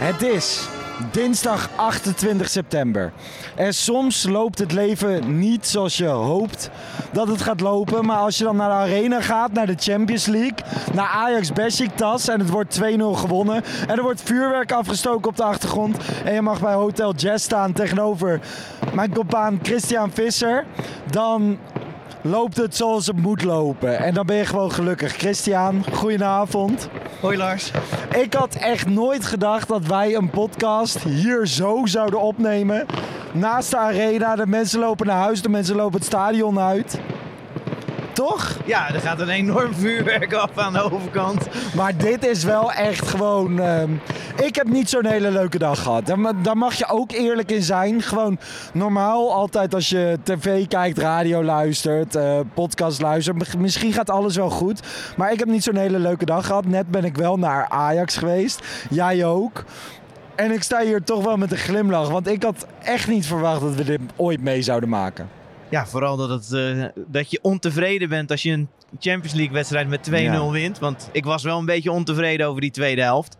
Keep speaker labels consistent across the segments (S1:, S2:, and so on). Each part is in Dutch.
S1: Het is dinsdag 28 september. En soms loopt het leven niet zoals je hoopt dat het gaat lopen. Maar als je dan naar de arena gaat, naar de Champions League, naar Ajax Besiktas en het wordt 2-0 gewonnen. En er wordt vuurwerk afgestoken op de achtergrond. En je mag bij Hotel Jazz staan tegenover mijn compaan Christian Visser. Dan loopt het zoals het moet lopen. En dan ben je gewoon gelukkig. Christian, goedenavond.
S2: Hoi Lars.
S1: Ik had echt nooit gedacht dat wij een podcast hier zo zouden opnemen. Naast de arena, de mensen lopen naar huis, de mensen lopen het stadion uit. Toch?
S3: Ja, er gaat een enorm vuurwerk af aan de overkant.
S1: Maar dit is wel echt gewoon. ehm, ik heb niet zo'n hele leuke dag gehad. Daar, daar mag je ook eerlijk in zijn. Gewoon normaal, altijd als je tv kijkt, radio luistert, eh, podcast luistert. Misschien gaat alles wel goed. Maar ik heb niet zo'n hele leuke dag gehad. Net ben ik wel naar Ajax geweest. Jij ook. En ik sta hier toch wel met een glimlach. Want ik had echt niet verwacht dat we dit ooit mee zouden maken.
S3: Ja, vooral dat, het, eh, dat je ontevreden bent als je een Champions League wedstrijd met 2-0
S1: Ja.
S3: wint. Want ik was wel een beetje ontevreden over die tweede helft.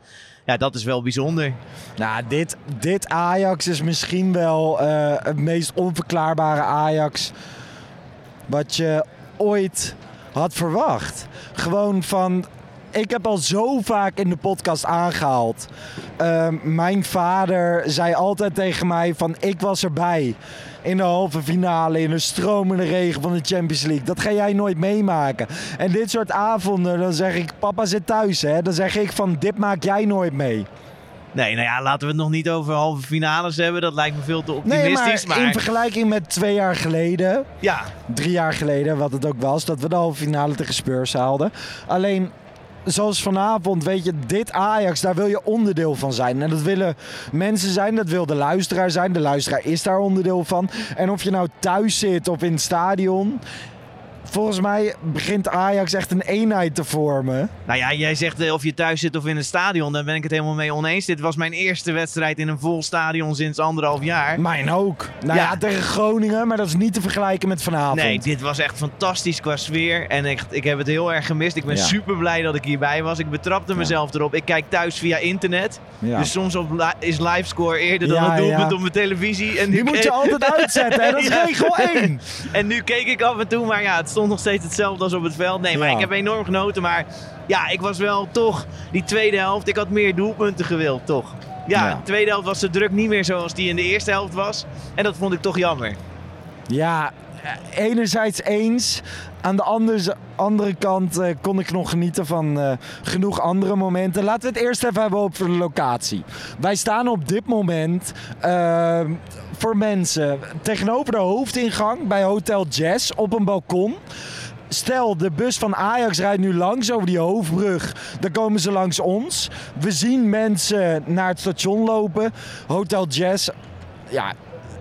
S3: Ja, dat is wel bijzonder.
S1: Nou, dit, dit Ajax is misschien wel eh, het meest onverklaarbare Ajax wat je ooit had verwacht. Gewoon van. Ik heb al zo vaak in de podcast aangehaald. Ehm, mijn vader zei altijd tegen mij van ik was erbij. In de halve finale, in de stromende regen van de Champions League. Dat ga jij nooit meemaken. En dit soort avonden, dan zeg ik, papa zit thuis hè. Dan zeg ik van dit maak jij nooit mee.
S3: Nee, nou ja, laten we het nog niet over halve finales hebben. Dat lijkt me veel te
S1: Nee,
S3: optimistisch.
S1: maar in vergelijking met twee jaar geleden,
S3: ja,
S1: drie jaar geleden, wat het ook was, dat we de halve finale tegen Spurs haalden. Alleen, zoals vanavond, weet je, dit Ajax, daar wil je onderdeel van zijn. En dat willen mensen zijn, dat wil de luisteraar zijn. De luisteraar is daar onderdeel van. En of je nou thuis zit of in het stadion. Volgens mij begint Ajax echt een eenheid te vormen.
S3: nou ja, jij zegt eh, of je thuis zit of in een stadion. Daar ben ik het helemaal mee oneens. Dit was mijn eerste wedstrijd in een vol stadion sinds anderhalf jaar.
S1: Mijn ook. Nou ja,
S3: Ja.
S1: tegen Groningen, maar dat is niet te vergelijken met vanavond.
S3: Nee, dit was echt fantastisch qua sfeer. En echt, ik heb het heel erg gemist. Ik ben
S1: Ja.
S3: super blij dat ik hierbij was. Ik betrapte mezelf erop. Ik kijk thuis via internet. Dus soms op is livescore eerder dan het doelpunt op mijn televisie. En nu
S1: Die moet je altijd uitzetten, hè? Dat is regel 1.
S3: En nu keek ik af en toe, maar ja, het stond nog steeds hetzelfde als op het veld. Nee, maar
S1: Ja.
S3: ik heb enorm genoten. Maar ja, ik was wel toch die tweede helft. Ik had meer doelpunten gewild, toch? Ja,
S1: Ja.
S3: de tweede helft was de druk niet meer zoals die in de eerste helft was. En dat vond ik toch jammer.
S1: Ja, eh, enerzijds eens. Aan de andere, andere kant eh, kon ik nog genieten van eh, genoeg andere momenten. Laten we het eerst even hebben over de locatie. Wij staan op dit moment eh, voor mensen tegenover de hoofdingang bij Hotel Jazz op een balkon. Stel, de bus van Ajax rijdt nu langs over die hoofdbrug. Dan komen ze langs ons. We zien mensen naar het station lopen. Hotel Jazz. Ja,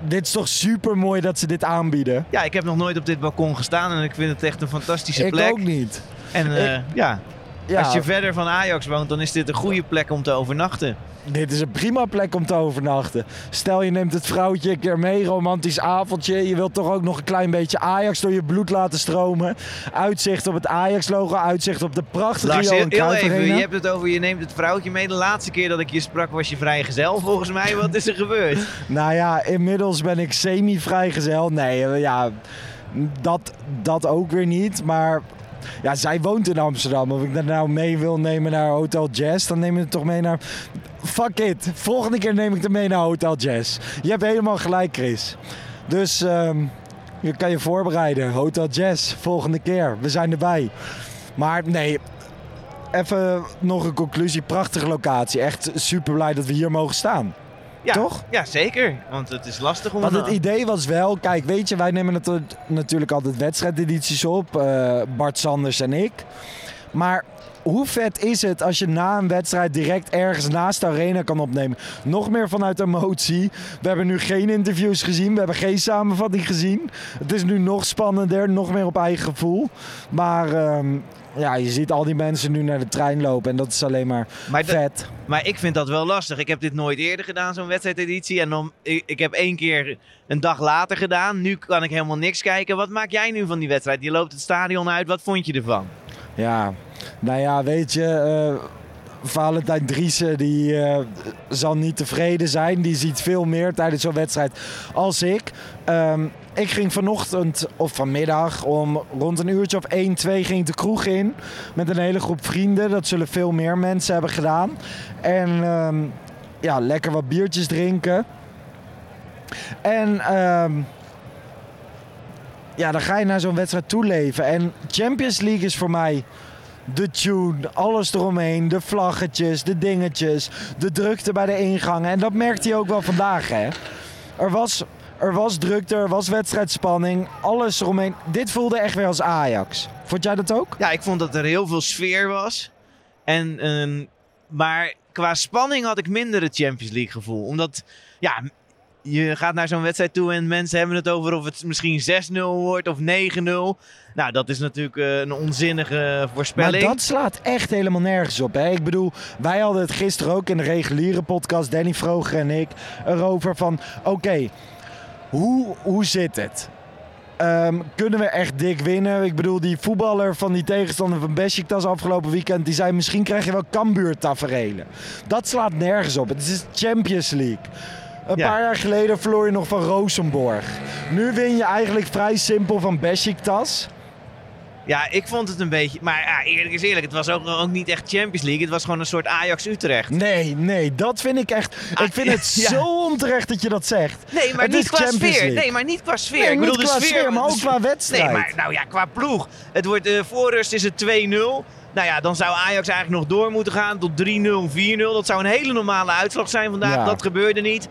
S1: dit is toch super mooi dat ze dit aanbieden.
S3: Ja, ik heb nog nooit op dit balkon gestaan en ik vind het echt een fantastische
S1: Ik
S3: plek.
S1: ook niet.
S3: En eh, ja,
S1: ja,
S3: Als je verder van Ajax woont, dan is dit een goede plek om te overnachten.
S1: dit is een prima plek om te overnachten. Stel je neemt het vrouwtje een keer mee, romantisch avondje. Je wilt toch ook nog een klein beetje Ajax door je bloed laten stromen. Uitzicht op het Ajax-logo, uitzicht op de prachtige
S3: Lars,
S1: Johan
S3: heel
S1: Cruijff
S3: even, je hebt het over je neemt het vrouwtje mee. De laatste keer dat ik je sprak was je vrijgezel volgens mij. Wat is er gebeurd?
S1: Nou ja, inmiddels ben ik semi-vrijgezel. Nee, ja, dat, dat ook weer niet. Maar ja, zij woont in Amsterdam. Of ik dat nou mee wil nemen naar Hotel Jazz, dan neem ik het toch mee naar... Fuck it, volgende keer neem ik het mee naar Hotel Jazz. Je hebt helemaal gelijk, Chris. Dus ehm, je kan je voorbereiden. Hotel Jazz, volgende keer. We zijn erbij. Maar nee, even nog een conclusie. Prachtige locatie. Echt super blij dat we hier mogen staan.
S3: Ja,
S1: Toch?
S3: Ja, zeker. Want het is lastig om...
S1: Want het
S3: een-
S1: idee was wel, kijk, weet je, wij nemen het natuurlijk altijd wedstrijdedities op, eh, Bart Sanders en ik. Maar hoe vet is het als je na een wedstrijd direct ergens naast de arena kan opnemen? Nog meer vanuit emotie. We hebben nu geen interviews gezien, we hebben geen samenvatting gezien. Het is nu nog spannender, nog meer op eigen gevoel. Maar ehm, ja, je ziet al die mensen nu naar de trein lopen en dat is alleen maar vet.
S3: Maar ik vind dat wel lastig. Ik heb dit nooit eerder gedaan, zo'n wedstrijdeditie. En dan, ik, ik heb één keer een dag later gedaan. Nu kan ik helemaal niks kijken. Wat maak jij nu van die wedstrijd? Je loopt het stadion uit. Wat vond je ervan?
S1: Ja, nou ja, weet je, eh, Valentijn Driessen die eh, zal niet tevreden zijn. Die ziet veel meer tijdens zo'n wedstrijd als ik. Ehm, ik ging vanochtend of vanmiddag om rond een uurtje of 1, 2 ging de kroeg in met een hele groep vrienden. Dat zullen veel meer mensen hebben gedaan. En ehm, ja, lekker wat biertjes drinken. En ehm, ja, dan ga je naar zo'n wedstrijd toeleven. En Champions League is voor mij de tune, alles eromheen, de vlaggetjes, de dingetjes, de drukte bij de ingangen. En dat merkte je ook wel vandaag, hè. Er was, er was drukte, er was wedstrijdspanning, alles eromheen. Dit voelde echt weer als Ajax. Vond jij dat ook?
S3: Ja, ik vond dat er heel veel sfeer was. En, ehm, maar qua spanning had ik minder het Champions League gevoel. Omdat, ja, je gaat naar zo'n wedstrijd toe en mensen hebben het over of het misschien 6-0 wordt of 9-0. Nou, dat is natuurlijk eh, een onzinnige voorspelling.
S1: Maar dat slaat echt helemaal nergens op. Hè? Ik bedoel, wij hadden het gisteren ook in de reguliere podcast, Danny Vroger en ik, erover van... Oké, hoe, hoe zit het? Ehm, kunnen we echt dik winnen? Ik bedoel, die voetballer van die tegenstander van Besiktas afgelopen weekend... die zei, misschien krijg je wel Cambuur taferelen. Dat slaat nergens op. Het is Champions League. Een
S3: Ja.
S1: paar jaar geleden verloor je nog van Rosenborg. Nu win je eigenlijk vrij simpel van Besiktas.
S3: Ja, ik vond het een beetje... Maar ja, eerlijk is eerlijk, het was ook, ook niet echt Champions League. Het was gewoon een soort Ajax-Utrecht.
S1: Nee, nee, dat vind ik echt.
S3: Ah,
S1: ik vind het
S3: ja.
S1: zo onterecht dat je dat zegt.
S3: Nee, maar
S1: Het
S3: niet qua
S1: Champions
S3: sfeer.
S1: League.
S3: Nee, maar niet qua sfeer.
S1: Nee,
S3: ik bedoel, de sfeer,
S1: sfeer, maar ook qua wedstrijd.
S3: Nee, maar nou ja, qua ploeg. Het wordt eh voorrust is het 2-0. Nou ja, dan zou Ajax eigenlijk nog door moeten gaan tot 3-0, 4-0. Dat zou een hele normale uitslag zijn vandaag.
S1: Ja.
S3: Dat gebeurde niet.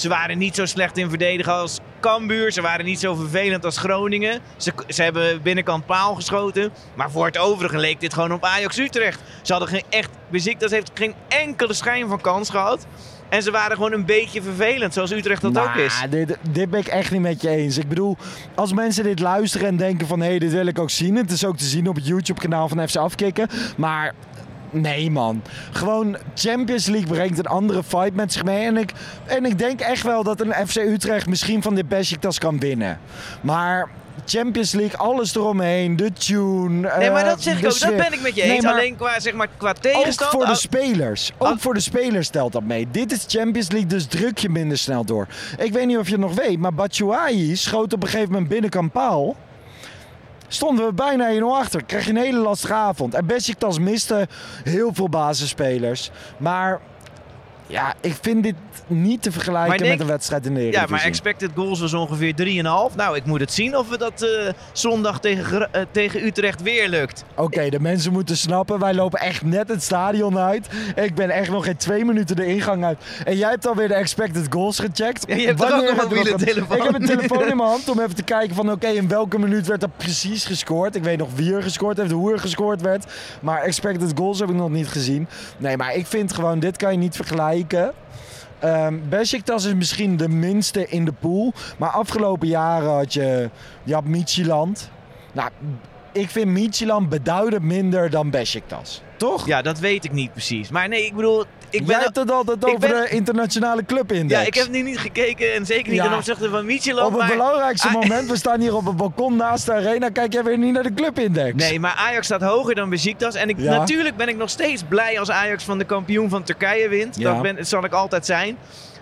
S3: Ze waren niet zo slecht in verdedigen als Cambuur. Ze waren niet zo vervelend als Groningen. Ze, ze hebben binnenkant paal geschoten. Maar voor het overige leek dit gewoon op Ajax Utrecht. Ze hadden geen echt... Beziktas heeft geen enkele schijn van kans gehad. En ze waren gewoon een beetje vervelend, zoals Utrecht dat ook is.
S1: Nou, Dit, dit ben ik echt niet met je eens. Ik bedoel, als mensen dit luisteren en denken van... hé, hey, dit wil ik ook zien. Het is ook te zien op het YouTube-kanaal van FC Afkikken. Maar nee, man. Gewoon Champions League brengt een andere vibe met zich mee. En ik, en ik denk echt wel dat een FC Utrecht misschien van dit Besiktas kan winnen. Maar... Champions League, alles eromheen, de tune.
S3: Nee, maar
S1: eh,
S3: dat zeg ik
S1: de
S3: ook. Dat ben ik met je
S1: Nee,
S3: eens.
S1: maar-
S3: Alleen qua, zeg maar, qua
S1: Ook
S3: tegenstand.
S1: voor de spelers. Ook voor de spelers stelt dat mee. Dit is Champions League, dus druk je minder snel door. Ik weet niet of je het nog weet, maar Batshuayi schoot op een gegeven moment binnenkant paal. Stonden we bijna 1-0 achter. Krijg je een hele lastige avond. En Besiktas miste heel veel basisspelers. Maar ja, ik vind dit niet te vergelijken
S3: denk-
S1: met een wedstrijd in de
S3: ja,
S1: Eredivisie.
S3: maar expected goals was ongeveer 3,5. Nou, ik moet het zien of we dat eh, zondag tegen, eh, tegen Utrecht weer lukt.
S1: Oké, de mensen moeten snappen. Wij lopen echt net het stadion uit. Ik ben echt nog geen twee minuten de ingang uit. En jij hebt alweer de expected goals gecheckt.
S3: Ja, je hebt ook
S1: Wanneer
S3: een
S1: hebben we
S3: mobiele
S1: dat-
S3: telefoon?
S1: Ik heb een telefoon in mijn hand om even te kijken van... oké, in welke minuut werd er precies gescoord? Ik weet nog wie er gescoord heeft, hoe er gescoord werd. Maar expected goals heb ik nog niet gezien. Nee, maar ik vind gewoon, dit kan je niet vergelijken. Ehm Besiktas is misschien de minste in de pool. Maar afgelopen jaren had je, je. Nou, ik vind Midtjylland beduidend minder dan Besiktas. Toch?
S3: Ja, dat weet ik niet precies. Maar nee, ik bedoel... Ik
S1: Jij
S3: ben
S1: hebt het altijd over
S3: ben-
S1: de internationale clubindex.
S3: ja, ik heb nu niet gekeken en zeker niet
S1: Ja.
S3: ten opzichte van Micheland.
S1: Op het
S3: maar...
S1: belangrijkste
S3: Ah,
S1: moment, we staan hier op het balkon naast de arena, kijk jij weer niet naar de clubindex.
S3: Nee, maar Ajax staat hoger dan Besiktas. En ik,
S1: Ja.
S3: natuurlijk ben ik nog steeds blij als Ajax van de kampioen van Turkije wint.
S1: Ja.
S3: Dat, ben, dat zal ik altijd zijn.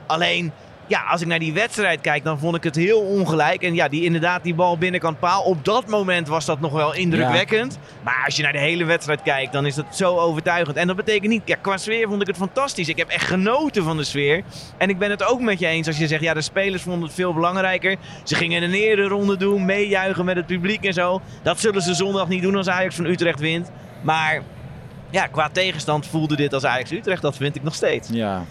S3: Alleen, ja, als ik naar die wedstrijd kijk, dan vond ik het heel ongelijk. En ja, die, inderdaad, die bal binnenkant paal. Op dat moment was dat nog wel indrukwekkend. Maar als je naar de hele wedstrijd kijkt, dan is dat zo overtuigend. En dat betekent niet, ja, qua sfeer vond ik het fantastisch. Ik heb echt genoten van de sfeer. En ik ben het ook met je eens als je zegt, ja, de spelers vonden het veel belangrijker. Ze gingen een ereronde doen, meejuichen met het publiek en zo. Dat zullen ze zondag niet doen als Ajax van Utrecht wint. Maar ja, qua tegenstand voelde dit als Ajax Utrecht. Dat vind ik nog steeds.
S1: Ja.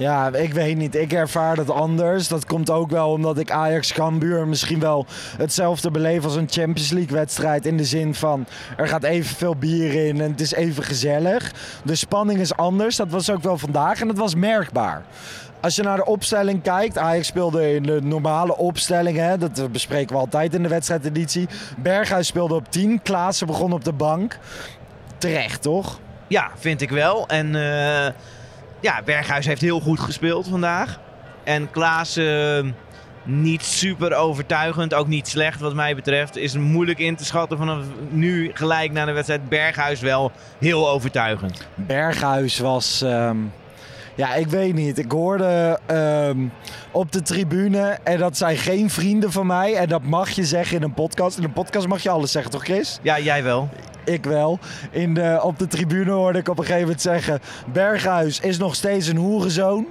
S1: Ja, ik weet niet. Ik ervaar dat anders. Dat komt ook wel omdat ik Ajax Cambuur misschien wel hetzelfde beleef als een Champions League wedstrijd. In de zin van, er gaat evenveel bier in en het is even gezellig. De spanning is anders. Dat was ook wel vandaag en dat was merkbaar. Als je naar de opstelling kijkt, Ajax speelde in de normale opstelling. Hè, dat bespreken we altijd in de wedstrijdeditie. Berghuis speelde op 10, Klaassen begon op de bank. Terecht, toch?
S3: Ja, vind ik wel. En eh, ja, Berghuis heeft heel goed gespeeld vandaag. En Klaas eh, niet super overtuigend, ook niet slecht wat mij betreft. Is moeilijk in te schatten vanaf nu gelijk na de wedstrijd. Berghuis wel heel overtuigend.
S1: Berghuis was. ehm, ja, ik weet niet. Ik hoorde ehm, op de tribune. En dat zijn geen vrienden van mij. En dat mag je zeggen in een podcast. In een podcast mag je alles zeggen, toch, Chris?
S3: Ja, jij wel.
S1: Ik wel. In de, op de tribune hoorde ik op een gegeven moment zeggen: Berghuis is nog steeds een hoerenzoon.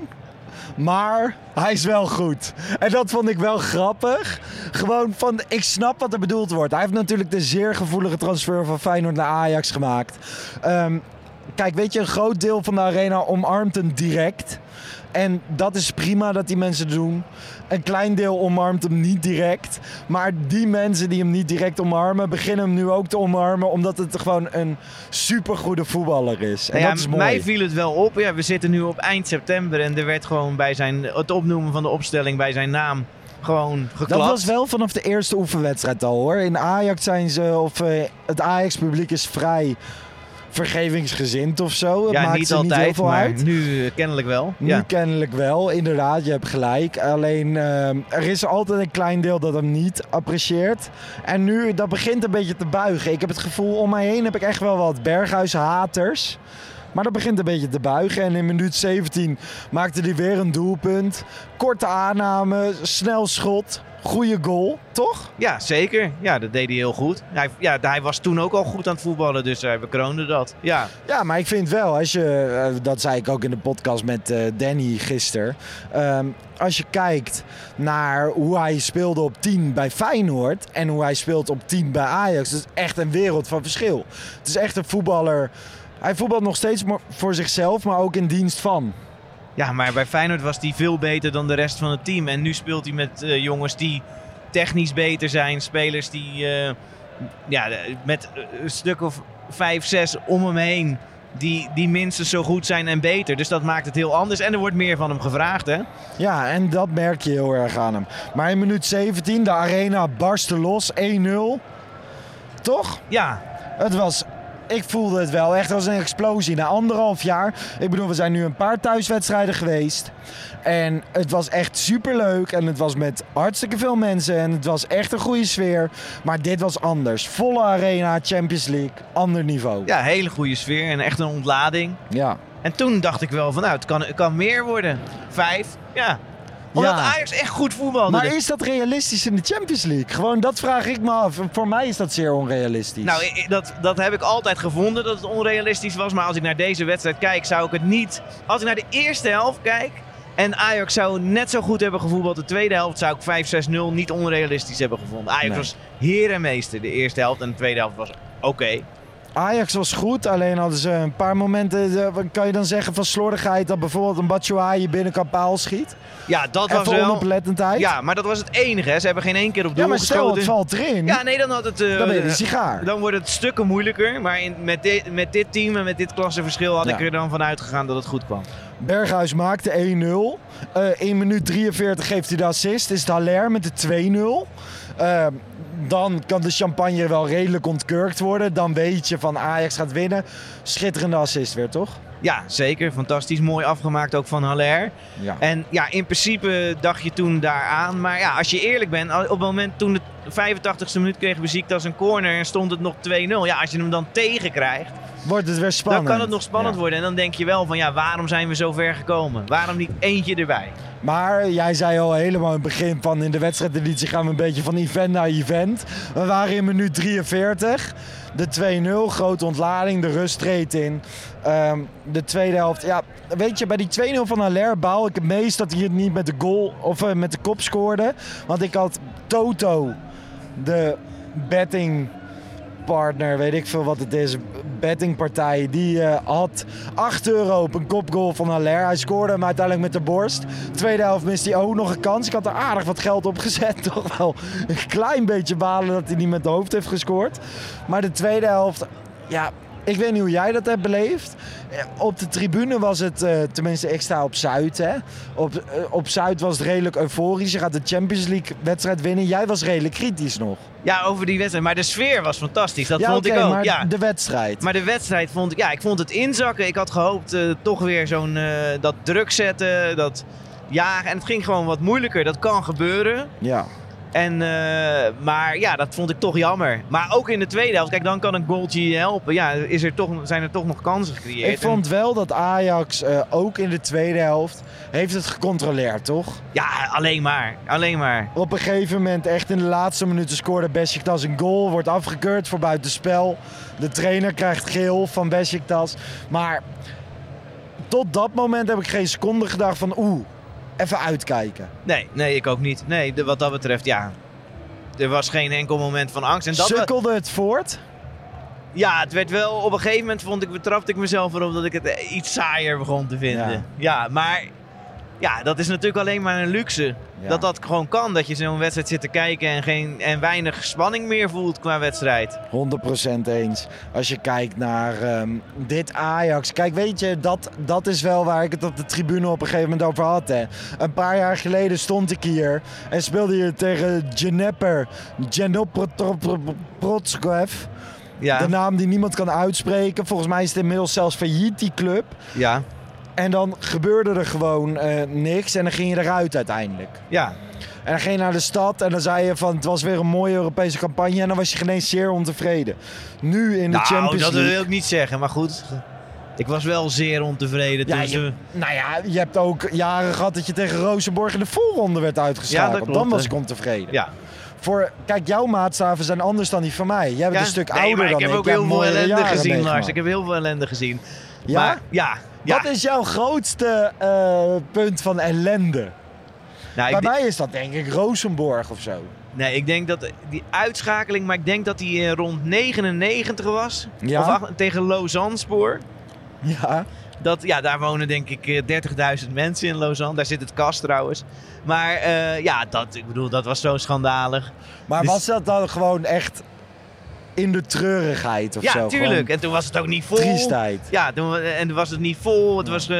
S1: Maar hij is wel goed. En dat vond ik wel grappig. Gewoon van, ik snap wat er bedoeld wordt. Hij heeft natuurlijk de zeer gevoelige transfer van Feyenoord naar Ajax gemaakt. Ehm, kijk, weet je, een groot deel van de arena omarmt hem direct. En dat is prima dat die mensen doen. Een klein deel omarmt hem niet direct. Maar die mensen die hem niet direct omarmen, beginnen hem nu ook te omarmen. Omdat het gewoon een supergoede voetballer is. En
S3: ja,
S1: dat is mooi.
S3: mij viel het wel op. Ja, we zitten nu op eind september en er werd gewoon bij zijn, het opnoemen van de opstelling bij zijn naam gewoon geklapt.
S1: Dat was wel vanaf de eerste oefenwedstrijd al hoor. In Ajax zijn ze, of eh, het Ajax-publiek is vrij vergevingsgezind of zo. Het
S3: ja,
S1: maakt
S3: niet
S1: ze niet heel
S3: altijd,
S1: veel
S3: maar
S1: uit.
S3: nu eh, kennelijk wel.
S1: Nu
S3: ja.
S1: kennelijk wel, inderdaad, je hebt gelijk. Alleen ehm, er is altijd een klein deel dat hem niet apprecieert. En nu, dat begint een beetje te buigen. Ik heb het gevoel, om mij heen heb ik echt wel wat Berghuis-haters. Maar dat begint een beetje te buigen. En in minuut 17 maakte hij weer een doelpunt. Korte aanname, snel schot, goede goal, toch?
S3: Ja, zeker. Ja, dat deed hij heel goed. Hij, ja, hij was toen ook al goed aan het voetballen, dus hij bekroonde dat. Ja,
S1: Ja, maar ik vind wel, als je, eh, dat zei ik ook in de podcast met eh, Danny gisteren. Ehm, als je kijkt naar hoe hij speelde op 10 bij Feyenoord en hoe hij speelt op 10 bij Ajax, dat is echt een wereld van verschil. Het is echt een voetballer. Hij voetbalt nog steeds voor zichzelf, maar ook in dienst van.
S3: ja, maar bij Feyenoord was hij veel beter dan de rest van het team. En nu speelt hij met eh, jongens die technisch beter zijn. Spelers die eh, ja, met een stuk of vijf, zes om hem heen. Die, die minstens zo goed zijn en beter. Dus dat maakt het heel anders. En er wordt meer van hem gevraagd, hè?
S1: Ja, en dat merk je heel erg aan hem. Maar in minuut 17, de arena barstte los, 1-0. Toch?
S3: Ja,
S1: Het was, ik voelde het wel echt als een explosie. Na anderhalf jaar, ik bedoel, we zijn nu een paar thuiswedstrijden geweest. En het was echt superleuk. En het was met hartstikke veel mensen. En het was echt een goede sfeer. Maar dit was anders. Volle arena, Champions League, ander niveau.
S3: ja, hele goede sfeer en echt een ontlading.
S1: Ja.
S3: En toen dacht ik wel van, nou, het kan, het kan meer worden. Vijf, ja. Omdat
S1: Ja.
S3: Ajax echt goed voetbalde.
S1: Maar is dat realistisch in de Champions League? Gewoon, dat vraag ik me af. Voor mij is dat zeer onrealistisch.
S3: Nou, dat, dat heb ik altijd gevonden dat het onrealistisch was. Maar als ik naar deze wedstrijd kijk, zou ik het niet... Als ik naar de eerste helft kijk en Ajax zou net zo goed hebben gevoetbald de tweede helft... zou ik 5-6-0 niet onrealistisch hebben gevonden. Ajax
S1: Nee.
S3: was heer en meester de eerste helft en de tweede helft was oké.
S1: Ajax was goed, alleen hadden ze een paar momenten, eh, kan je dan zeggen, van slordigheid. Dat bijvoorbeeld een Batshuayi binnenkant paal schiet.
S3: Ja, dat was wel...
S1: onoplettendheid.
S3: Ja, maar dat was het enige. Hè. Ze hebben geen één keer op doel
S1: Ja, maar stel
S3: geschoten.
S1: het valt erin,
S3: Ja, nee, dan had het... eh,
S1: dan ben je een sigaar.
S3: Dan wordt het stukken moeilijker. Maar in, met, dit, met dit team en met dit klassenverschil had
S1: Ja.
S3: ik er dan van uitgegaan dat het goed kwam.
S1: Berghuis maakte 1-0. Eh in minuut 43 geeft hij de assist. Is het Haller met de 2-0. Eh, dan kan de champagne wel redelijk ontkurkt worden. Dan weet je van Ajax gaat winnen. Schitterende assist weer, toch?
S3: Ja, zeker. Fantastisch. Mooi afgemaakt ook van Haller.
S1: Ja.
S3: En ja, in principe dacht je toen daaraan. Maar ja, als je eerlijk bent, op het moment toen de 85ste minuut ziekte als een corner en stond het nog 2-0. Ja, als je hem dan tegenkrijgt,
S1: Wordt het weer spannend.
S3: dan kan het nog spannend
S1: Ja.
S3: worden. En dan denk je wel van ja, waarom zijn we zo ver gekomen? Waarom niet eentje erbij?
S1: Maar jij zei al helemaal in het begin van in de wedstrijdeditie gaan we een beetje van event naar event. We waren in minuut 43. De 2-0, grote ontlading, de rust treedt in. Ehm, de tweede helft, ja, weet je, bij die 2-0 van Haller baal ik het meest dat hij het niet met de goal of eh, met de kop scoorde. Want ik had Toto, de betting partner, weet ik veel wat het is, bettingpartij, die eh, had 8 euro op een kopgoal van Haller. Hij scoorde hem uiteindelijk met de borst. Tweede helft miste hij ook nog een kans. Ik had er aardig wat geld op gezet. Toch wel een klein beetje balen dat hij niet met de hoofd heeft gescoord. Maar de tweede helft, ja, ik weet niet hoe jij dat hebt beleefd. Eh, Op de tribune was het, eh, tenminste ik sta op Zuid. Hè. Op, eh, op Zuid was het redelijk euforisch. Je gaat de Champions League wedstrijd winnen. Jij was redelijk kritisch nog.
S3: Ja, over die wedstrijd. Maar de sfeer was fantastisch. Dat
S1: ja,
S3: vond ik ook.
S1: maar
S3: ja.
S1: de wedstrijd.
S3: Maar de wedstrijd vond ik, ja, ik vond het inzakken. Ik had gehoopt eh, toch weer zo'n dat druk zetten, dat jagen. En het ging gewoon wat moeilijker. Dat kan gebeuren.
S1: Ja.
S3: En, eh, maar ja, dat vond ik toch jammer. Maar ook in de tweede helft, kijk, dan kan een goaltje helpen. Ja, is er toch, zijn er toch nog kansen gecreëerd.
S1: Ik vond wel dat Ajax eh, ook in de tweede helft heeft het gecontroleerd, toch?
S3: Ja, alleen maar. Alleen maar.
S1: Op een gegeven moment, echt in de laatste minuten, scoorde Besiktas een goal. Wordt afgekeurd voor buitenspel. De trainer krijgt geel van Besiktas. Maar tot dat moment heb ik geen seconde gedacht van oeh, even uitkijken.
S3: Nee, nee, ik ook niet. Nee, de- wat dat betreft, ja. Er was geen enkel moment van angst. En dat
S1: Sukkelde het voort?
S3: ja, het werd wel... Op een gegeven moment vond ik, betrapte ik mezelf erop dat ik het eh, iets saaier begon te vinden.
S1: Ja.
S3: Ja, maar... Ja, dat is natuurlijk alleen maar een luxe.
S1: Ja.
S3: Dat dat gewoon kan. Dat je zo'n wedstrijd zit te kijken en, geen, en weinig spanning meer voelt qua wedstrijd.
S1: 100% eens. Als je kijkt naar ehm, dit Ajax. Kijk, weet je, dat, dat is wel waar ik het op de tribune op een gegeven moment over had. Hè. Een paar jaar geleden stond ik hier en speelde je tegen Djeneper Djenoprodskov.
S3: Ja,
S1: De naam die niemand kan uitspreken. Volgens mij is het inmiddels zelfs failliet, die club.
S3: ja,
S1: En dan gebeurde er gewoon eh, niks en dan ging je eruit uiteindelijk.
S3: ja.
S1: En dan ging je naar de stad en dan zei je van het was weer een mooie Europese campagne en dan was je geen eens zeer ontevreden. Nu in de
S3: Nou,
S1: Champions
S3: dat
S1: League.
S3: wil ik niet zeggen. Maar goed, ik was wel zeer ontevreden
S1: Ja, je, nou ja, je hebt ook jaren gehad dat je tegen Rozenborg in de voorronde werd uitgeschakeld.
S3: Ja, dat
S1: dan was ik ontevreden.
S3: Ja,
S1: Voor, kijk, jouw maatstaven zijn anders dan die van mij. Jij bent
S3: Ja?
S1: een stuk
S3: nee,
S1: ouder dan
S3: ik heb ook heel veel ellende gezien, Lars. Ik heb heel veel ellende gezien.
S1: Ja?
S3: Maar, ja, ja.
S1: Wat is jouw grootste eh, punt van ellende?
S3: Nou,
S1: Bij mij is dat denk ik Rozenborg of zo.
S3: nee, ik denk dat die uitschakeling, maar ik denk dat die eh, rond 99 was.
S1: Ja?
S3: Of tegen Lausanne spoor.
S1: Ja.
S3: Dat, ja, daar wonen denk ik eh, 30.000 mensen in Lausanne. Daar zit het kast trouwens. Maar eh, ja, dat, ik bedoel, dat was zo schandalig.
S1: Maar
S3: Dus-
S1: was dat dan gewoon echt in de treurigheid of
S3: ja,
S1: zo?
S3: tuurlijk.
S1: Gewoon
S3: En toen was het ook niet vol.
S1: Triestheid.
S3: Ja, toen, en toen was het niet vol. Het was, eh,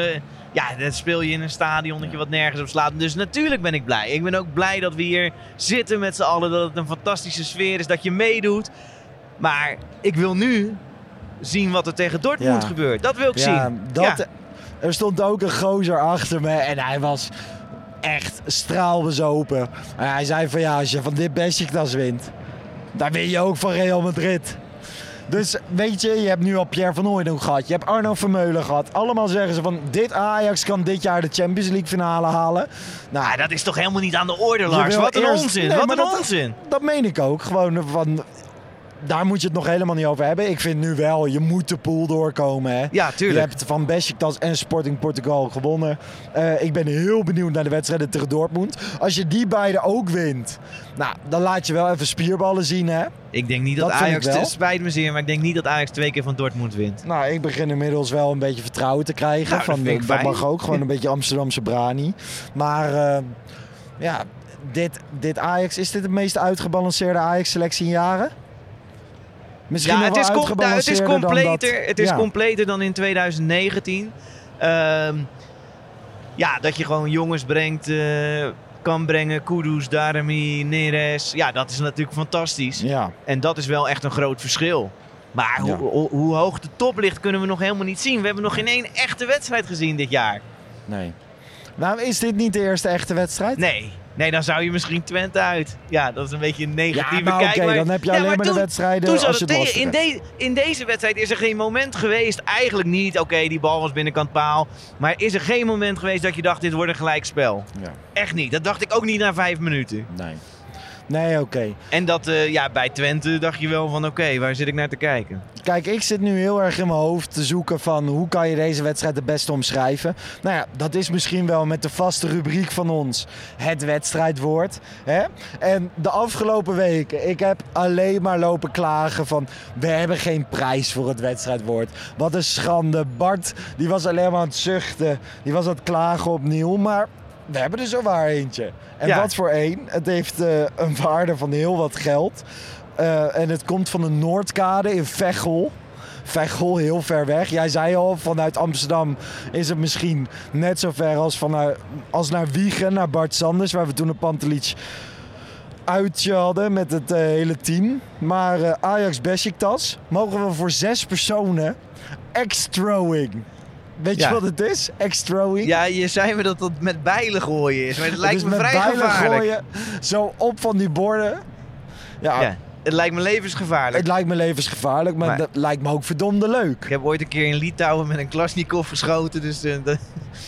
S3: ja, dan speel je in een stadion dat je wat nergens op slaat. Dus natuurlijk ben ik blij. Ik ben ook blij dat we hier zitten met z'n allen. Dat het een fantastische sfeer is. Dat je meedoet. Maar ik wil nu zien wat er tegen Dortmund
S1: Ja.
S3: gebeurt. Dat wil ik
S1: Ja,
S3: zien.
S1: dat,
S3: Ja.
S1: er stond ook een gozer achter me en hij was echt straalbezopen. En hij zei van ja, als je van dit Besiktas wint, dan win je ook van Real Madrid. Dus weet je, je hebt nu al Pierre van Hooydonk gehad. Je hebt Arno Vermeulen gehad. Allemaal zeggen ze van dit Ajax kan dit jaar de Champions League finale halen. Nou,
S3: dat is toch helemaal niet aan de orde, Lars? Wat een
S1: eerst-
S3: onzin.
S1: Nee,
S3: wat een
S1: dat-
S3: onzin.
S1: dat meen ik ook. Gewoon van, daar moet je het nog helemaal niet over hebben. Ik vind nu wel, je moet de pool doorkomen. Hè.
S3: Ja,
S1: Je
S3: tuurlijk.
S1: hebt van Besiktas en Sporting Portugal gewonnen. Eh, ik ben heel benieuwd naar de wedstrijden tegen Dortmund. Als je die beide ook wint, nou, dan laat je wel even spierballen zien, hè?
S3: Ik denk niet dat, Ajax, het spijt me zeer, maar ik denk niet dat Ajax twee keer van Dortmund wint.
S1: Nou, ik begin inmiddels wel een beetje vertrouwen te krijgen.
S3: Nou, dat
S1: van, dat mag ook, gewoon een beetje Amsterdamse brani. Maar eh, ja, dit, dit Ajax, is dit de meest uitgebalanceerde Ajax-selectie in jaren? Misschien
S3: ja,
S1: nog
S3: het is, com- nou, het is
S1: dan
S3: completer.
S1: dat-
S3: Het is
S1: ja.
S3: completer dan in 2019. Ehm, ja, dat je gewoon jongens brengt. eh, kan brengen. Kudus, Darami, Neres. Ja, dat is natuurlijk fantastisch.
S1: Ja,
S3: En dat is wel echt een groot verschil. Maar hoe, hoe, hoe hoog de top ligt kunnen we nog helemaal niet zien. We hebben nog geen één echte wedstrijd gezien dit jaar.
S1: nee. Nou, is dit niet de eerste echte wedstrijd?
S3: Nee, nee dan zou je misschien Twente uit. Ja, dat is een beetje een negatieve
S1: Ja, maar
S3: kijk.
S1: oké,
S3: maar-
S1: dan heb je alleen maar de
S3: toen-
S1: wedstrijden
S3: toen
S1: als je
S3: het in, de- in deze wedstrijd is er geen moment geweest, eigenlijk niet. Oké, die bal was binnenkant paal. Maar is er geen moment geweest dat je dacht, dit wordt een gelijkspel?
S1: Ja.
S3: Echt niet. Dat dacht ik ook niet na vijf minuten.
S1: Nee. Nee, oké.
S3: En dat, eh, ja, bij Twente dacht je wel van, oké, waar zit ik naar te kijken?
S1: Kijk, ik zit nu heel erg in mijn hoofd te zoeken van hoe kan je deze wedstrijd het beste omschrijven. Nou ja, dat is misschien wel met de vaste rubriek van ons, het wedstrijdwoord. Hè? En de afgelopen weken, ik heb alleen maar lopen klagen van we hebben geen prijs voor het wedstrijdwoord. Wat een schande. Bart, die was alleen maar aan het zuchten. Die was aan het klagen opnieuw, maar we hebben er zowaar eentje. En
S3: Ja.
S1: wat voor één? Het heeft eh, een waarde van heel wat geld. Eh, en het komt van de Noordkade in Veghel. Veghel, heel ver weg. Jij zei al, vanuit Amsterdam is het misschien net zo ver als, vanuit, als naar Wiegen, naar Bart Sanders, waar we toen een Pantelic uitje hadden met het eh, hele team. Maar Ajax Besiktas mogen we voor zes personen extrowing. Weet je wat het is? Extrowing?
S3: Ja, je zei me dat dat met bijlen gooien is. Maar het lijkt me
S1: met
S3: vrij
S1: bijlen
S3: gevaarlijk.
S1: gooien, zo op van die borden. Ja,
S3: het lijkt me levensgevaarlijk.
S1: het lijkt me levensgevaarlijk, maar,
S3: Maar-
S1: dat lijkt me ook verdomde leuk.
S3: Ik heb ooit een keer in Litouwen met een Klasnikov geschoten, dus eh, dat,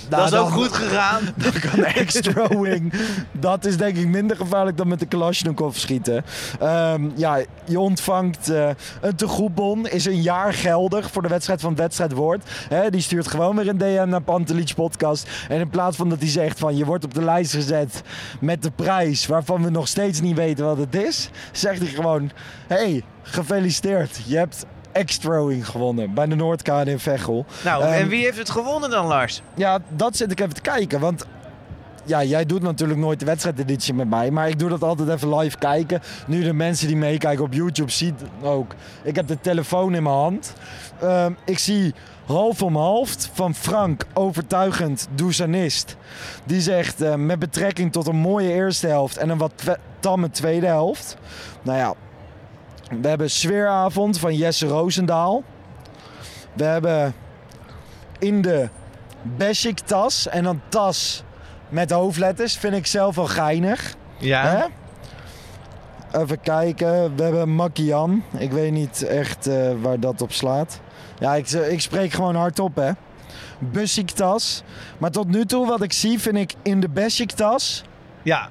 S1: Nou,
S3: dat is ook
S1: dan-
S3: goed gegaan.
S1: Dan kan extrowing. dat is denk ik minder gevaarlijk dan met de Kalashnikov schieten. Ehm, ja, je ontvangt eh, een tegoedbon. Is een jaar geldig voor de wedstrijd van het wedstrijdwoord. Hè, die stuurt gewoon weer een DM naar Pantelic podcast. En in plaats van dat hij zegt van je wordt op de lijst gezet met de prijs waarvan we nog steeds niet weten wat het is. Zegt hij gewoon, hey, gefeliciteerd. Je hebt extrowing gewonnen bij de Noordkade in Veghel.
S3: Nou,
S1: Ehm,
S3: en wie heeft het gewonnen dan, Lars?
S1: Ja, dat zit ik even te kijken. Want ja, jij doet natuurlijk nooit de wedstrijdeditie met mij. Maar ik doe dat altijd even live kijken. Nu de mensen die meekijken op YouTube zien ook. Ik heb de telefoon in mijn hand. Ehm, ik zie half om half van Frank, overtuigend dousanist. Die zegt eh, met betrekking tot een mooie eerste helft en een wat tamme tweede helft. Nou ja, we hebben sfeeravond van Jesse Roosendaal. We hebben in de Besiktas en dan tas met hoofdletters. Vind ik zelf wel geinig.
S3: Ja.
S1: Hè? Even kijken. We hebben Makian. Ik weet niet echt eh, waar dat op slaat. Ja, ik, ik spreek gewoon hardop, hè. Besiktas. Maar tot nu toe, wat ik zie, vind ik in de Besiktas...
S3: Ja.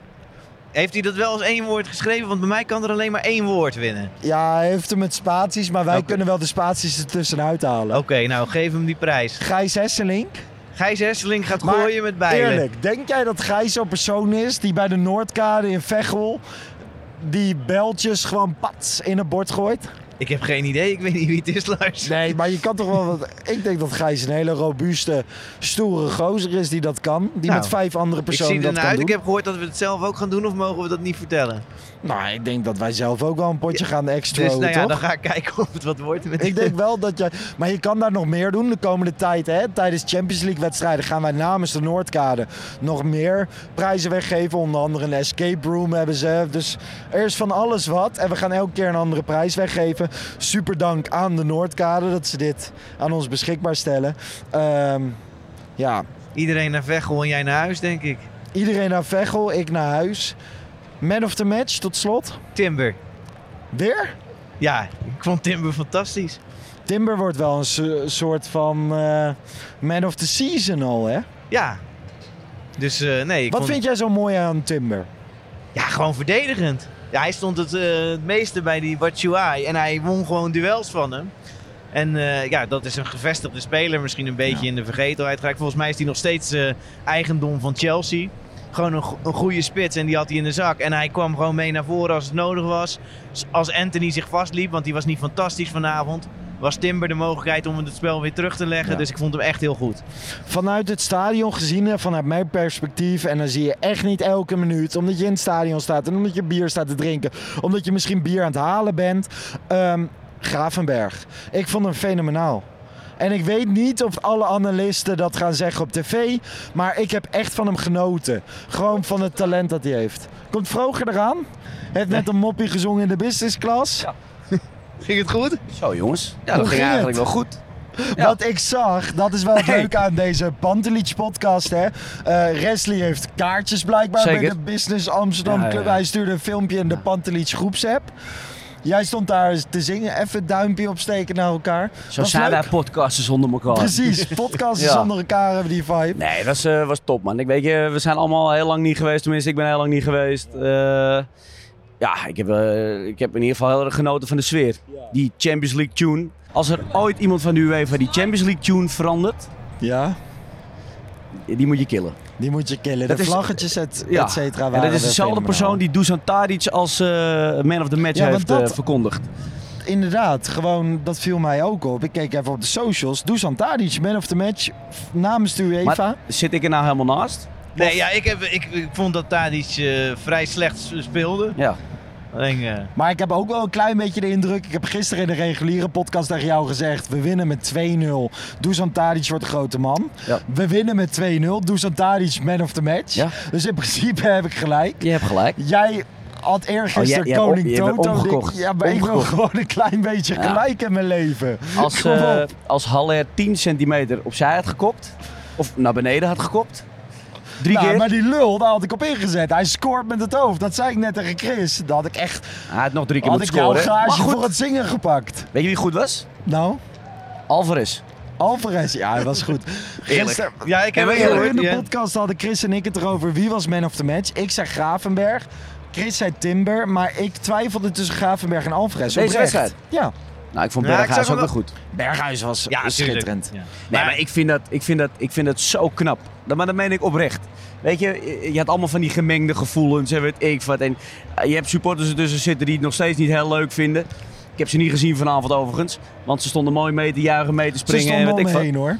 S3: Heeft hij dat wel als één woord geschreven? Want bij mij kan er alleen maar één woord winnen.
S1: Ja, hij heeft hem met spaties, maar wij kunnen wel de spaties ertussenuit halen.
S3: Oké, nou geef hem die prijs.
S1: Gijs Hesselink.
S3: Gijs Hesseling gaat
S1: Maar
S3: gooien met bijlen.
S1: Eerlijk, denk jij dat Gijs zo'n persoon is die bij de Noordkade in Veghel... die beltjes gewoon pats in het bord gooit?
S3: Ik heb geen idee, ik weet niet wie het is, Lars.
S1: Nee, maar je kan toch wel... Wat... Ik denk dat Gijs een hele robuuste, stoere gozer is die dat kan. Die
S3: Nou,
S1: met vijf andere personen dat kan
S3: uit.
S1: doen.
S3: Ik heb gehoord dat we het zelf ook gaan doen, of mogen we dat niet vertellen?
S1: Nou, ik denk dat wij zelf ook wel een potje gaan extra,
S3: dus nou ja,
S1: toch?
S3: dan ga ik kijken of het wat wordt. Met
S1: Ik denk wel dat je... Maar je kan daar nog meer doen de komende tijd. Hè? Tijdens Champions League wedstrijden gaan wij namens de Noordkade nog meer prijzen weggeven. Onder andere een escape room hebben ze. Dus er is van alles wat. En we gaan elke keer een andere prijs weggeven. Super dank aan de Noordkade dat ze dit aan ons beschikbaar stellen. Ehm, ja,
S3: Iedereen naar Veghel en jij naar huis, denk ik.
S1: iedereen naar Veghel, ik naar huis. Man of the match tot slot.
S3: Timber.
S1: Weer?
S3: Ja, ik vond Timber fantastisch.
S1: Timber wordt wel een so- soort van eh, man of the season al, hè?
S3: Ja. Dus eh, nee, ik
S1: Wat
S3: vond...
S1: vind jij zo mooi aan Timber?
S3: Ja, gewoon verdedigend. Ja, hij stond het, eh, het meeste bij die Batshuayi en hij won gewoon duels van hem. En ja, dat is een gevestigde speler, misschien een beetje in de vergetelheid geraakt. Volgens mij is hij nog steeds eigendom van Chelsea. Gewoon een, een goede spits en die had hij in de zak. En hij kwam gewoon mee naar voren als het nodig was. Als Anthony zich vastliep, want die was niet fantastisch vanavond. Was Timber de mogelijkheid om het spel weer terug te leggen.
S1: Ja.
S3: Dus ik vond hem echt heel goed.
S1: Vanuit het stadion gezien, hè, vanuit mijn perspectief, en dan zie je echt niet elke minuut, omdat je in het stadion staat en omdat je bier staat te drinken, omdat je misschien bier aan het halen bent. Ehm, Gravenberg. Ik vond hem fenomenaal. En ik weet niet of alle analisten dat gaan zeggen op tv. Maar ik heb echt van hem genoten. Gewoon van het talent dat hij heeft. Komt Vroger eraan? Heeft net een moppie gezongen in de business class.
S3: Ging het goed?
S4: Zo jongens. Ja,
S1: Hoe
S4: dat ging
S1: ging
S4: eigenlijk wel goed. Ja.
S1: Wat ik zag, dat is wel het
S4: Nee.
S1: leuke aan deze Pantelich podcast. Hè. Eh Wesley heeft kaartjes blijkbaar bij de Business Amsterdam
S4: Ja, ja,
S1: Club.
S4: ja.
S1: Hij stuurde een filmpje in de Pantelich groepsapp. Jij stond daar te zingen, even duimpje opsteken naar elkaar.
S4: Zo
S1: Was
S4: zijn wij podcasters zonder elkaar.
S1: Precies, podcasten
S4: Ja.
S1: zonder elkaar hebben die vibe.
S4: Nee, dat was, eh, was top man. Ik weet je, we zijn allemaal heel lang niet geweest. Tenminste, ik ben heel lang niet geweest. Eh, ja, ik heb, eh, ik heb in ieder geval heel erg genoten van de sfeer. Die Champions League tune. Als er ooit iemand van de UEFA die Champions League tune verandert,
S1: Ja,
S4: die moet je killen.
S1: die moet je killen.
S4: Dat
S1: de
S4: is-
S1: vlaggetjes, et,
S4: Ja.
S1: et cetera.
S4: En dat is dezelfde persoon die Dusan Tadic als eh, man of the match
S1: Ja, want
S4: heeft
S1: dat-
S4: eh, verkondigd.
S1: Inderdaad, gewoon, dat viel mij ook op. Ik keek even op de socials. Dusan Tadic, man of the match, namens de UEFA.
S4: Maar zit ik er nou helemaal naast?
S3: Nee, ja, ik, heb, ik, ik vond dat Tadic eh, vrij slecht speelde.
S4: Ja.
S3: Eh,
S1: Maar ik heb ook wel een klein beetje de indruk. Ik heb gisteren in de reguliere podcast tegen jou gezegd. We winnen met 2-0. Dusan Tadic wordt de grote man.
S4: Ja.
S1: We winnen met 2-0. Dusan Tadic man of the match.
S4: Ja.
S1: Dus in principe heb ik gelijk.
S4: Je hebt gelijk.
S1: Jij had eergisteren
S4: Oh, jij- jij
S1: koning
S4: je bent
S1: Toto.
S4: omgekocht.
S1: Ja, maar ik wil gewoon een klein beetje
S4: Ja.
S1: gelijk in mijn leven.
S4: Als,
S1: op.
S4: als Haller 10 centimeter opzij had gekopt, of naar beneden had gekopt, drie
S1: Nou,
S4: keer.
S1: maar die lul, daar had ik op ingezet. Hij scoort met het hoofd. Dat zei ik net tegen Chris. Dat had ik echt...
S4: Hij had nog drie keer
S1: Had
S4: moeten
S1: ik jouw
S4: scoren. Maar
S1: garage
S4: goed,
S1: voor het zingen gepakt.
S4: weet je wie goed was?
S1: Nou,
S4: Alvarez.
S1: Alvarez. Ja, hij was goed. Gisteren,
S3: ja, ik heb het gehoord.
S1: in de podcast hadden Chris en ik het erover wie was man of the match. Ik zei Gravenberg. Chris zei Timber. Maar ik twijfelde tussen Gravenberg en Alvarez.
S4: Deze wedstrijd?
S1: Ja.
S4: Nou, ik vond
S3: Ja, ik
S4: Berghuis ook wel goed.
S1: Berghuis was
S3: Ja,
S1: schitterend.
S3: Ja.
S4: Nee, maar ik vind dat, ik vind dat, ik vind dat zo knap. Dat, maar dat meen ik oprecht. Weet je, je had allemaal van die gemengde gevoelens en weet ik wat. En eh, je hebt supporters ertussen zitten die het nog steeds niet heel leuk vinden. Ik heb ze niet gezien vanavond overigens. Want ze stonden mooi mee te juichen, mee te
S1: Ze
S4: springen. en
S1: stonden
S4: weet ik
S1: heen hoor.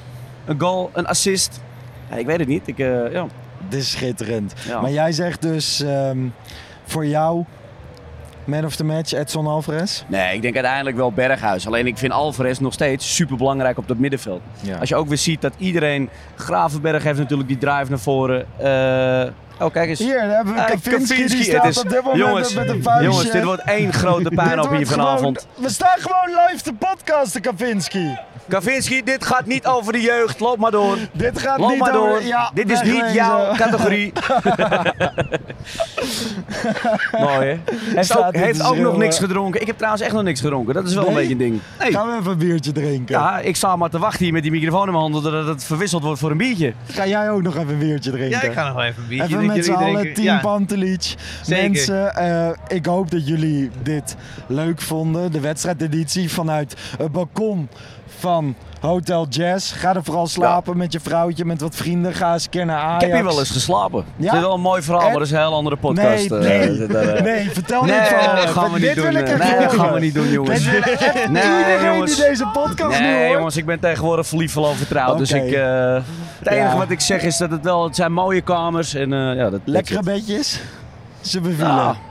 S4: Een goal, een assist. Ja, ik weet het niet. Ik, eh, ja.
S1: Dit is schitterend.
S4: Ja.
S1: Maar jij zegt dus ehm, voor jou man of the match Edson Alvarez.
S4: Nee, ik denk uiteindelijk wel Berghuis. Alleen ik vind Alvarez nog steeds super belangrijk op dat middenveld.
S1: Ja.
S4: Als je ook weer ziet dat iedereen... Gravenberg heeft natuurlijk die drive naar voren. Eh, oh, kijk eens.
S1: Hier hebben we
S4: Eh,
S1: Kavinski, die
S4: Kavinski,
S1: staat
S4: is-
S1: op dit moment
S4: jongens,
S1: met een vuistje.
S4: Jongens, dit wordt één grote puinhoop
S1: wordt
S4: hier vanavond.
S1: gewoon- we staan gewoon live te podcasten, Kavinski.
S4: Kavinski, dit gaat niet over de jeugd. Loop maar door.
S1: Dit gaat
S4: Loop
S1: niet
S4: maar door.
S1: over... Ja,
S4: dit is niet jouw categorie. Mooi hè? Heeft
S1: Staat
S4: ook, heeft ook nog niks gedronken. Ik heb trouwens echt nog niks gedronken. Dat is wel een beetje een ding. Nee.
S1: Gaan we even een biertje drinken?
S4: Ja, ik sta maar te wachten hier met die microfoon in mijn handen dat het verwisseld wordt voor een biertje.
S1: Ga jij ook nog even een biertje drinken?
S3: Ja, ik ga nog wel even een biertje
S1: Even met z'n allen,
S3: drinken.
S1: Team
S3: Ja.
S1: Pantelic. Mensen, eh, ik hoop dat jullie dit leuk vonden. De wedstrijdeditie vanuit het balkon van Hotel Jazz. Ga er vooral slapen met je vrouwtje, met wat vrienden. Ga eens naar Ajax.
S4: Ik heb hier wel eens geslapen.
S1: Ja?
S4: Het is wel een mooi verhaal,
S1: En-
S4: maar dat is een heel andere podcast.
S1: Nee,
S4: eh,
S1: nee,
S4: dat, eh.
S1: nee, vertel
S4: Nee,
S1: verhaal.
S4: dat gaan we
S1: Dit
S4: niet doen.
S1: wil ik
S4: eh.
S1: echt
S4: Nee, dat gaan we niet doen, jongens.
S1: Dit wil echt
S4: Nee,
S1: iedereen
S4: jongens.
S1: die deze podcast
S4: Nee, jongens, ik ben tegenwoordig verliefd verloofd vertrouwd. Dus ik, eh, het enige
S1: Ja.
S4: wat ik zeg is dat het wel, het zijn mooie kamers. En, eh, ja, dat,
S1: Lekkere bedjes. Ze bevielen.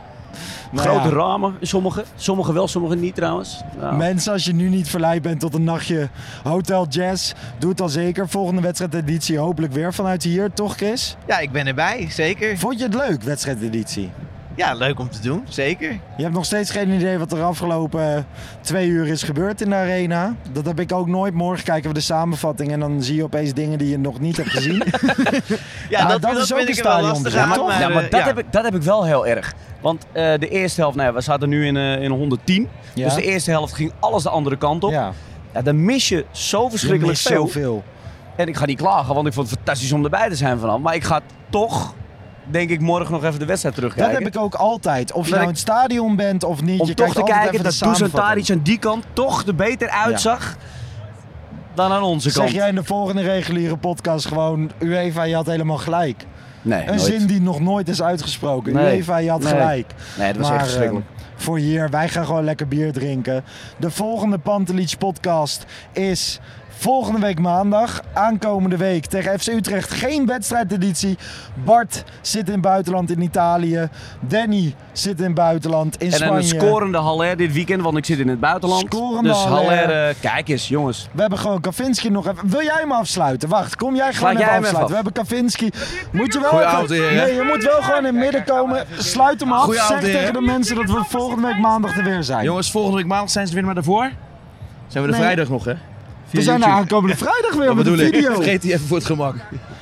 S1: Nou
S4: Grote
S1: ja.
S4: ramen, sommige. Sommige wel, sommige niet trouwens. Ja.
S1: Mensen, als je nu niet verleid bent tot een nachtje Hotel Jazz, doe het dan zeker. Volgende wedstrijdeditie hopelijk weer vanuit hier, toch Chris?
S3: Ja, ik ben erbij, zeker.
S1: Vond je het leuk, wedstrijdeditie?
S3: Ja, leuk om te doen, zeker.
S1: Je hebt nog steeds geen idee wat er afgelopen eh, twee uur is gebeurd in de arena. Dat heb ik ook nooit. Morgen kijken we de samenvatting en dan zie je opeens dingen die je nog niet hebt gezien.
S3: Ja,
S1: Nou,
S3: dat,
S1: dat
S3: dat,
S1: is ook een stadion, ja, toch?
S3: Maar,
S4: ja, maar
S3: eh,
S4: dat,
S3: ja.
S4: Heb ik, dat heb ik wel heel erg. Want eh, de eerste helft, nou ja, we zaten nu in, eh, in 110.
S1: Ja.
S4: Dus de eerste helft ging alles de andere kant op. Ja.
S1: ja,
S4: dan mis je zo
S1: je
S4: verschrikkelijk
S1: mist
S4: veel.
S1: zoveel.
S4: En ik ga niet klagen, want ik vond het fantastisch om erbij te zijn vanaf. Maar ik ga toch, denk ik, morgen nog even de wedstrijd
S1: Dat
S4: terugkijken.
S1: heb ik ook altijd. Of je
S4: Dat
S1: nou in het stadion bent of niet.
S4: om
S1: je
S4: toch te kijken dat Dusan. Tadic aan die kant toch er beter uitzag dan aan onze
S1: Zeg
S4: kant.
S1: jij in de volgende reguliere podcast gewoon... UEFA, je had helemaal gelijk.
S4: Nee,
S1: Een
S4: nooit.
S1: zin die nog nooit is uitgesproken.
S4: Nee.
S1: UEFA, je had
S4: Nee.
S1: gelijk.
S4: Nee, dat was
S1: maar
S4: echt verschrikkelijk.
S1: eh, voor hier, wij gaan gewoon lekker bier drinken. De volgende Pantelich podcast is Volgende week maandag, aankomende week tegen FC Utrecht, geen wedstrijdeditie. Bart zit in het buitenland in Italië. Danny zit in het buitenland in
S4: En
S1: Spanje.
S4: een scorende Haller dit weekend, want ik zit in het buitenland.
S1: Scorende
S4: dus
S1: Haller.
S4: Haller, eh, kijk eens, jongens.
S1: We hebben gewoon Kavinski nog even. Wil jij hem afsluiten? Wacht, kom jij gewoon even
S4: jij hem even
S1: afsluiten. We hebben Kavinski. Moet je wel even-
S5: heren.
S1: Nee, je moet wel gewoon in het midden komen. Sluit hem af. Zeg tegen
S5: heren.
S1: de mensen dat we volgende week maandag er weer zijn.
S5: Jongens, volgende week maandag zijn ze weer maar daarvoor. Zijn we de
S1: Nee.
S5: vrijdag nog, hè?
S1: We zijn er aankomende vrijdag weer met een
S5: ik?
S1: video.
S5: Vergeet die even voor het gemak.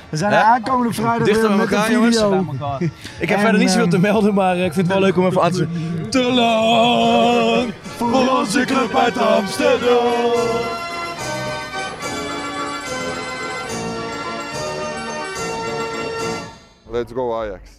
S1: We zijn er aankomende vrijdag
S5: Dichter
S1: weer
S5: bij
S1: met een
S5: elkaar, jongens.
S1: video.
S5: Ik heb
S1: En,
S5: verder niet zoveel te
S1: ehm,
S5: melden, maar eh, ik vind het wel leuk om even aan te Te lang voor onze club uit Amsterdam.
S6: Let's go Ajax.